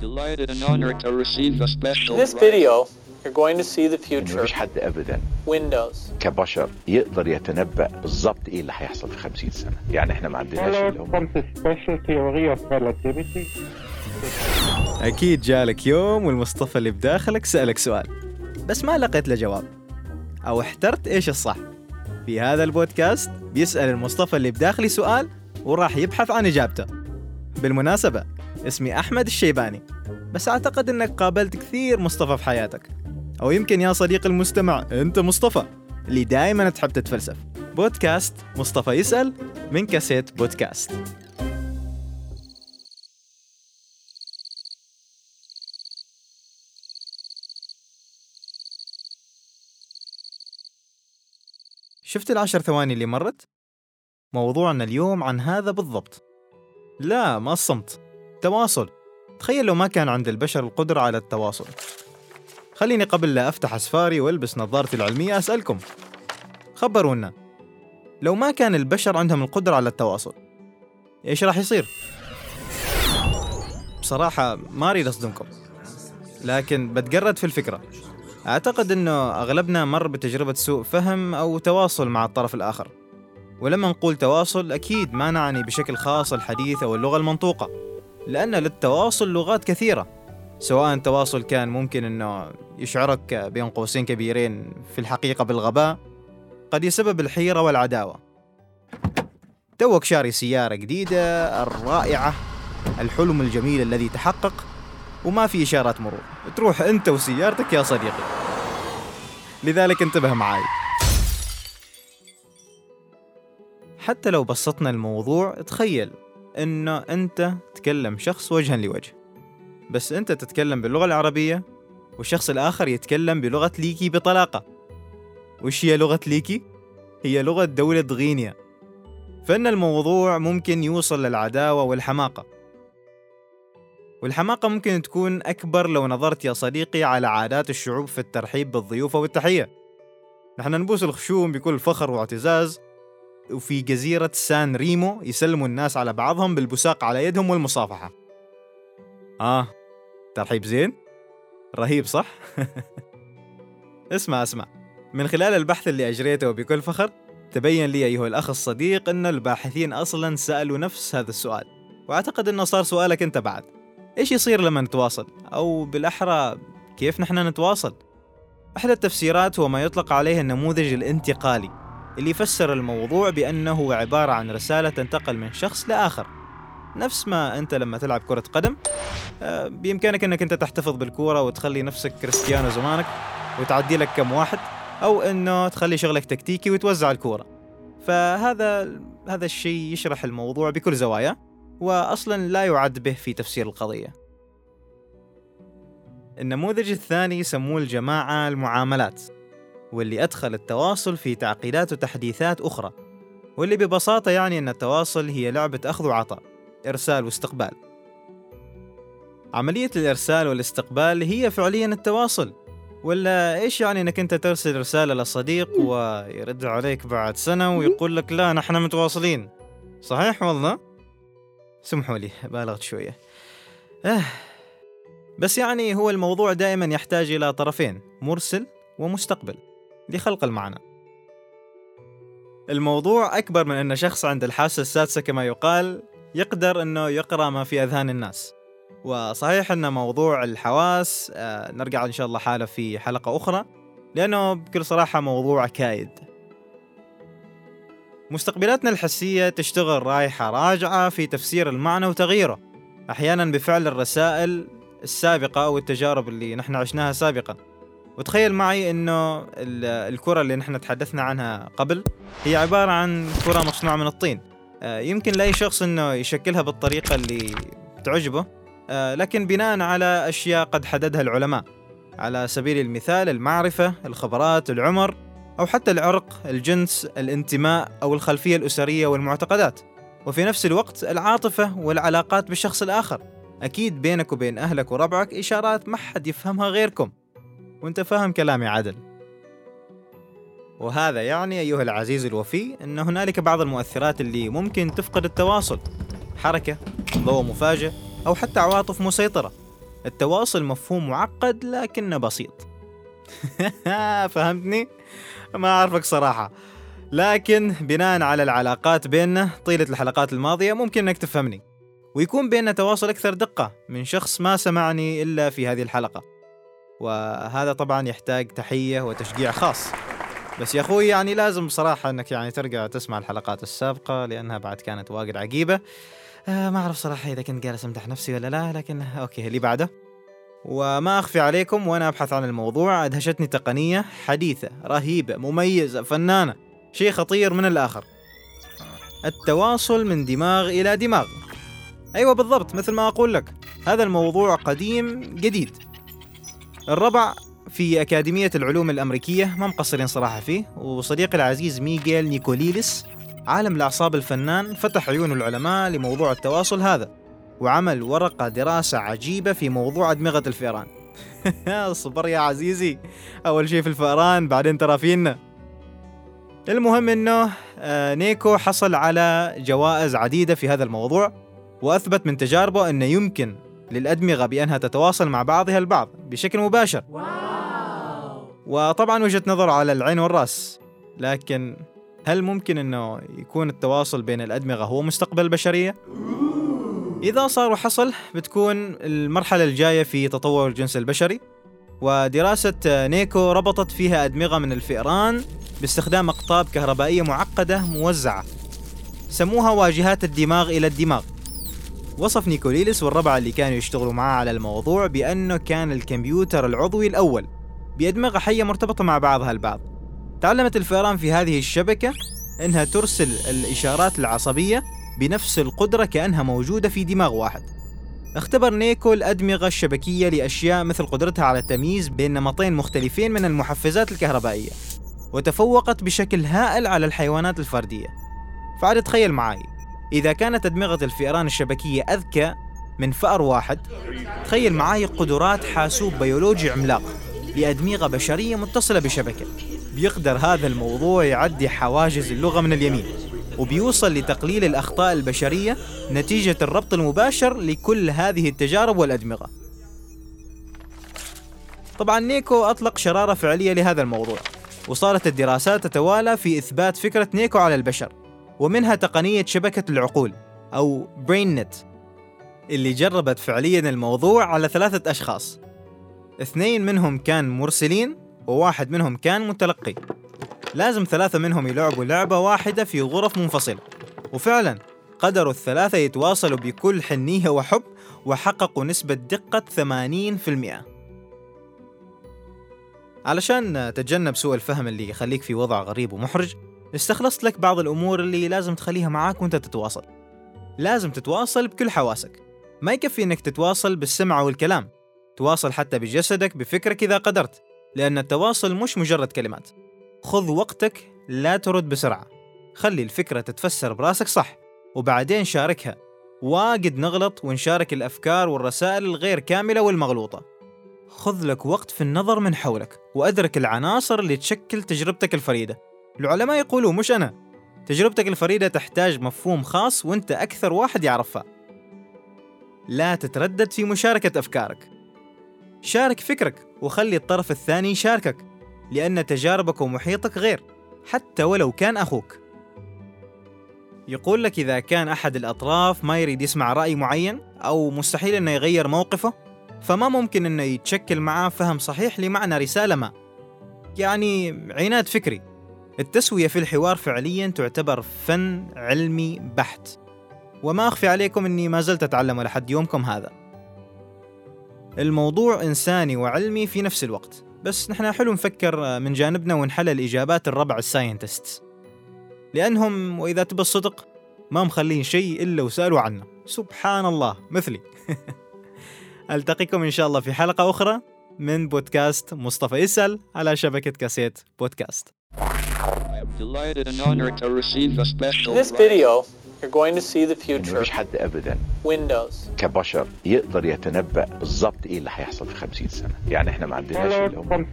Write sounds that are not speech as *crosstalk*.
Delighted and honored to receive a special In this video, you're going to see the future. مفيش حد ابدا Windows. كبشر يقدر يتنبأ بالظبط إيه اللي هيحصل في 50 سنة يعني إحنا ما عندناش اللي هم from the special theory of relativity. أكيد جالك يوم والمصطفى اللي بداخلك سألك سؤال بس ما لقيت له جواب أو احترت إيش الصح في هذا البودكاست بيسأل المصطفى اللي بداخلي سؤال وراح يبحث عن إجابته بالمناسبة اسمي أحمد الشيباني. بس أعتقد أنك قابلت كثير مصطفى في حياتك. أو يمكن يا صديقي المستمع أنت مصطفى اللي دائما تحب تتفلسف. بودكاست مصطفى يسأل من كاسيت بودكاست. شفت العشر ثواني اللي مرت؟ موضوعنا اليوم عن هذا بالضبط. لا ما الصمت تواصل تخيل لو ما كان عند البشر القدرة على التواصل. خليني قبل لا أفتح أسفاري وألبس نظارتي العلمية أسألكم. خبرونا. لو ما كان البشر عندهم القدرة على التواصل إيش راح يصير؟ بصراحة ما أريد أصدمكم. لكن بتجرد في الفكرة. أعتقد أنه أغلبنا مر بتجربة سوء فهم أو تواصل مع الطرف الآخر. ولما نقول تواصل أكيد ما نعني بشكل خاص الحديث أو اللغة المنطوقة. لأن للتواصل لغات كثيرة. سواء التواصل كان ممكن أنه يشعرك بين قوسين كبيرين في الحقيقة بالغباء قد يسبب الحيرة والعداوة. توك شاري سيارة جديدة الرائعة الحلم الجميل الذي تحقق وما في إشارات مرور. تروح أنت وسيارتك يا صديقي. لذلك انتبه معاي. حتى لو بسطنا الموضوع تخيل إنه أنت تكلم شخص وجها لوجه. بس أنت تتكلم باللغة العربية والشخص الآخر يتكلم بلغة ليكي بطلاقة. وش هي لغة ليكي؟ هي لغة دولة غينيا. فإن الموضوع ممكن يوصل للعداوة والحماقة. والحماقة ممكن تكون أكبر لو نظرت يا صديقي على عادات الشعوب في الترحيب بالضيوف والتحية. نحن نبوس الخشوم بكل فخر واعتزاز وفي جزيرة سان ريمو يسلموا الناس على بعضهم بالبساق على يدهم والمصافحة آه ترحيب زين؟ رهيب صح؟ *laughs* اسمع اسمع من خلال البحث اللي أجريته بكل فخر تبين لي أيها الأخ الصديق أن الباحثين أصلا سألوا نفس هذا السؤال وأعتقد أنه صار سؤالك أنت بعد إيش يصير لما نتواصل؟ أو بالأحرى كيف نحن نتواصل؟ أحد التفسيرات هو ما يطلق عليه النموذج الانتقالي اللي يفسر الموضوع بأنه عبارة عن رسالة تنتقل من شخص لآخر. نفس ما أنت لما تلعب كرة قدم آه، بإمكانك أنك أنت تحتفظ بالكورة وتخلي نفسك كريستيانو زمانك وتعدي لك كم واحد أو أنه تخلي شغلك تكتيكي وتوزع الكورة. فهذا هذا الشيء يشرح الموضوع بكل زواياه وأصلا لا يعد به في تفسير القضية. النموذج الثاني يسموه الجماعة المعاملات. واللي أدخل التواصل في تعقيدات وتحديثات أخرى واللي ببساطة يعني أن التواصل هي لعبة أخذ وعطاء إرسال واستقبال. عملية الإرسال والاستقبال هي فعليا التواصل ولا إيش يعني أنك أنت ترسل رسالة لصديق ويرد عليك بعد سنة ويقول لك لا نحن متواصلين. صحيح والله؟ سمحوا لي بالغت شوية. آه. بس يعني هو الموضوع دائما يحتاج إلى طرفين مرسل ومستقبل. لخلق المعنى. الموضوع أكبر من أن شخص عند الحاسة السادسة كما يقال يقدر أنه يقرأ ما في أذهان الناس. وصحيح أن موضوع الحواس آه، نرجع إن شاء الله حالة في حلقة أخرى لأنه بكل صراحة موضوع كايد. مستقبلاتنا الحسية تشتغل رايحة راجعة في تفسير المعنى وتغييره. أحيانا بفعل الرسائل السابقة أو التجارب اللي نحن عشناها سابقا. وتخيل معي إنه ال- الكرة اللي نحن تحدثنا عنها قبل هي عبارة عن كرة مصنوعة من الطين. آه، يمكن لأي شخص إنه يشكلها بالطريقة اللي تعجبه. آه، لكن بناء على أشياء قد حددها العلماء على سبيل المثال المعرفة، الخبرات، العمر أو حتى العرق، الجنس، الانتماء أو الخلفية الأسرية والمعتقدات. وفي نفس الوقت العاطفة والعلاقات بالشخص الآخر. أكيد بينك وبين أهلك وربعك إشارات ما حد يفهمها غيركم. وانت فاهم كلامي عدل. وهذا يعني أيها العزيز الوفي أن هنالك بعض المؤثرات اللي ممكن تفقد التواصل. حركة ضوء مفاجئ أو حتى عواطف مسيطرة. التواصل مفهوم معقد لكنه بسيط. *laughs* فهمتني؟ ما أعرفك صراحة. لكن بناء على العلاقات بيننا طيلة الحلقات الماضية ممكن أنك تفهمني. ويكون بيننا تواصل أكثر دقة من شخص ما سمعني إلا في هذه الحلقة. وهذا طبعا يحتاج تحية وتشجيع خاص. بس يا أخوي يعني لازم بصراحة أنك يعني ترجع تسمع الحلقات السابقة لأنها بعد كانت واجد عجيبة. آه ما أعرف صراحة إذا كنت جالس أمدح نفسي ولا لا لكن أوكي اللي بعده. وما أخفي عليكم وأنا أبحث عن الموضوع. أدهشتني تقنية حديثة رهيبة مميزة فنانة شيء خطير من الآخر. التواصل من دماغ إلى دماغ. أيوة بالضبط مثل ما أقول لك. هذا الموضوع قديم جديد. الربع في أكاديمية العلوم الأمريكية ما مقصرين صراحة فيه. وصديقي العزيز ميغيل نيكوليلس عالم الأعصاب الفنان فتح عيون العلماء لموضوع التواصل هذا وعمل ورقة دراسة عجيبة في موضوع أدمغة الفئران. *laughs* صبر يا عزيزي أول شيء في الفئران بعدين ترى فينا. المهم إنه آه، نيكو حصل على جوائز عديدة في هذا الموضوع وأثبت من تجاربه أنه يمكن للأدمغة بأنها تتواصل مع بعضها البعض بشكل مباشر. وطبعا وجهة نظر على العين والرأس لكن هل ممكن أنه يكون التواصل بين الأدمغة هو مستقبل البشرية؟ إذا صار وحصل بتكون المرحلة الجاية في تطور الجنس البشري ودراسة نيكو ربطت فيها أدمغة من الفئران باستخدام أقطاب كهربائية معقدة موزعة سموها واجهات الدماغ إلى الدماغ. وصف نيكوليلس والربعة اللي كانوا يشتغلوا معاه على الموضوع بأنه كان الكمبيوتر العضوي الأول بأدمغة حية مرتبطة مع بعضها البعض. تعلمت الفئران في هذه الشبكة أنها ترسل الإشارات العصبية بنفس القدرة كأنها موجودة في دماغ واحد. اختبر نيكو الأدمغة الشبكية لأشياء مثل قدرتها على التمييز بين نمطين مختلفين من المحفزات الكهربائية وتفوقت بشكل هائل على الحيوانات الفردية. فعاد تخيل معي إذا كانت أدمغة الفئران الشبكية أذكى من فأر واحد تخيل معي قدرات حاسوب بيولوجي عملاق لأدمغة بشرية متصلة بشبكة. بيقدر هذا الموضوع يعدي حواجز اللغة من اليمين وبيوصل لتقليل الأخطاء البشرية نتيجة الربط المباشر لكل هذه التجارب والأدمغة. طبعا نيكو أطلق شرارة فعلية لهذا الموضوع وصارت الدراسات تتوالى في إثبات فكرة نيكو على البشر. ومنها تقنية شبكة العقول أو برين نت اللي جربت فعليا الموضوع على ثلاثة أشخاص. اثنين منهم كان مرسلين وواحد منهم كان متلقي. لازم ثلاثة منهم يلعبوا لعبة واحدة في غرف منفصلة وفعلا قدروا الثلاثة يتواصلوا بكل حنية وحب وحققوا نسبة دقة 80% علشان تتجنب سوء الفهم اللي يخليك في وضع غريب ومحرج استخلصت لك بعض الأمور اللي لازم تخليها معاك وأنت تتواصل. لازم تتواصل بكل حواسك. ما يكفي إنك تتواصل بالسمع والكلام. تواصل حتى بجسدك بفكرك إذا قدرت لأن التواصل مش مجرد كلمات. خذ وقتك لا ترد بسرعة. خلي الفكرة تتفسر براسك صح وبعدين شاركها. واجد نغلط ونشارك الأفكار والرسائل الغير كاملة والمغلوطة. خذ لك وقت في النظر من حولك وأدرك العناصر اللي تشكل تجربتك الفريدة. العلماء يقولوا مش أنا. تجربتك الفريدة تحتاج مفهوم خاص وأنت أكثر واحد يعرفها. لا تتردد في مشاركة أفكارك. شارك فكرك وخلي الطرف الثاني يشاركك لأن تجاربك ومحيطك غير حتى ولو كان أخوك. يقول لك إذا كان أحد الأطراف ما يريد يسمع رأي معين أو مستحيل أنه يغير موقفه فما ممكن أنه يتشكل معاه فهم صحيح لمعنى رسالة ما. يعني عناد فكري. التسوية في الحوار فعليا تعتبر فن علمي بحت. وما أخفي عليكم أني ما زلت أتعلم لحد يومكم هذا. الموضوع إنساني وعلمي في نفس الوقت. بس نحن حلو نفكر من جانبنا ونحلل إجابات الربع الساينتست. لأنهم وإذا تبى الصدق ما مخلين شيء إلا وسألوا عنه. سبحان الله مثلي. *laughs* ألتقيكم إن شاء الله في حلقة أخرى من بودكاست مصطفى يسأل على شبكة كاسيت بودكاست. Delighted and honored to receive a special In this video, you're going to see the future. مفيش حد ابدا Windows. كبشر يقدر يتنبأ بالظبط إيه اللي هيحصل في 50 سنة يعني إحنا ما عندناش اللي هم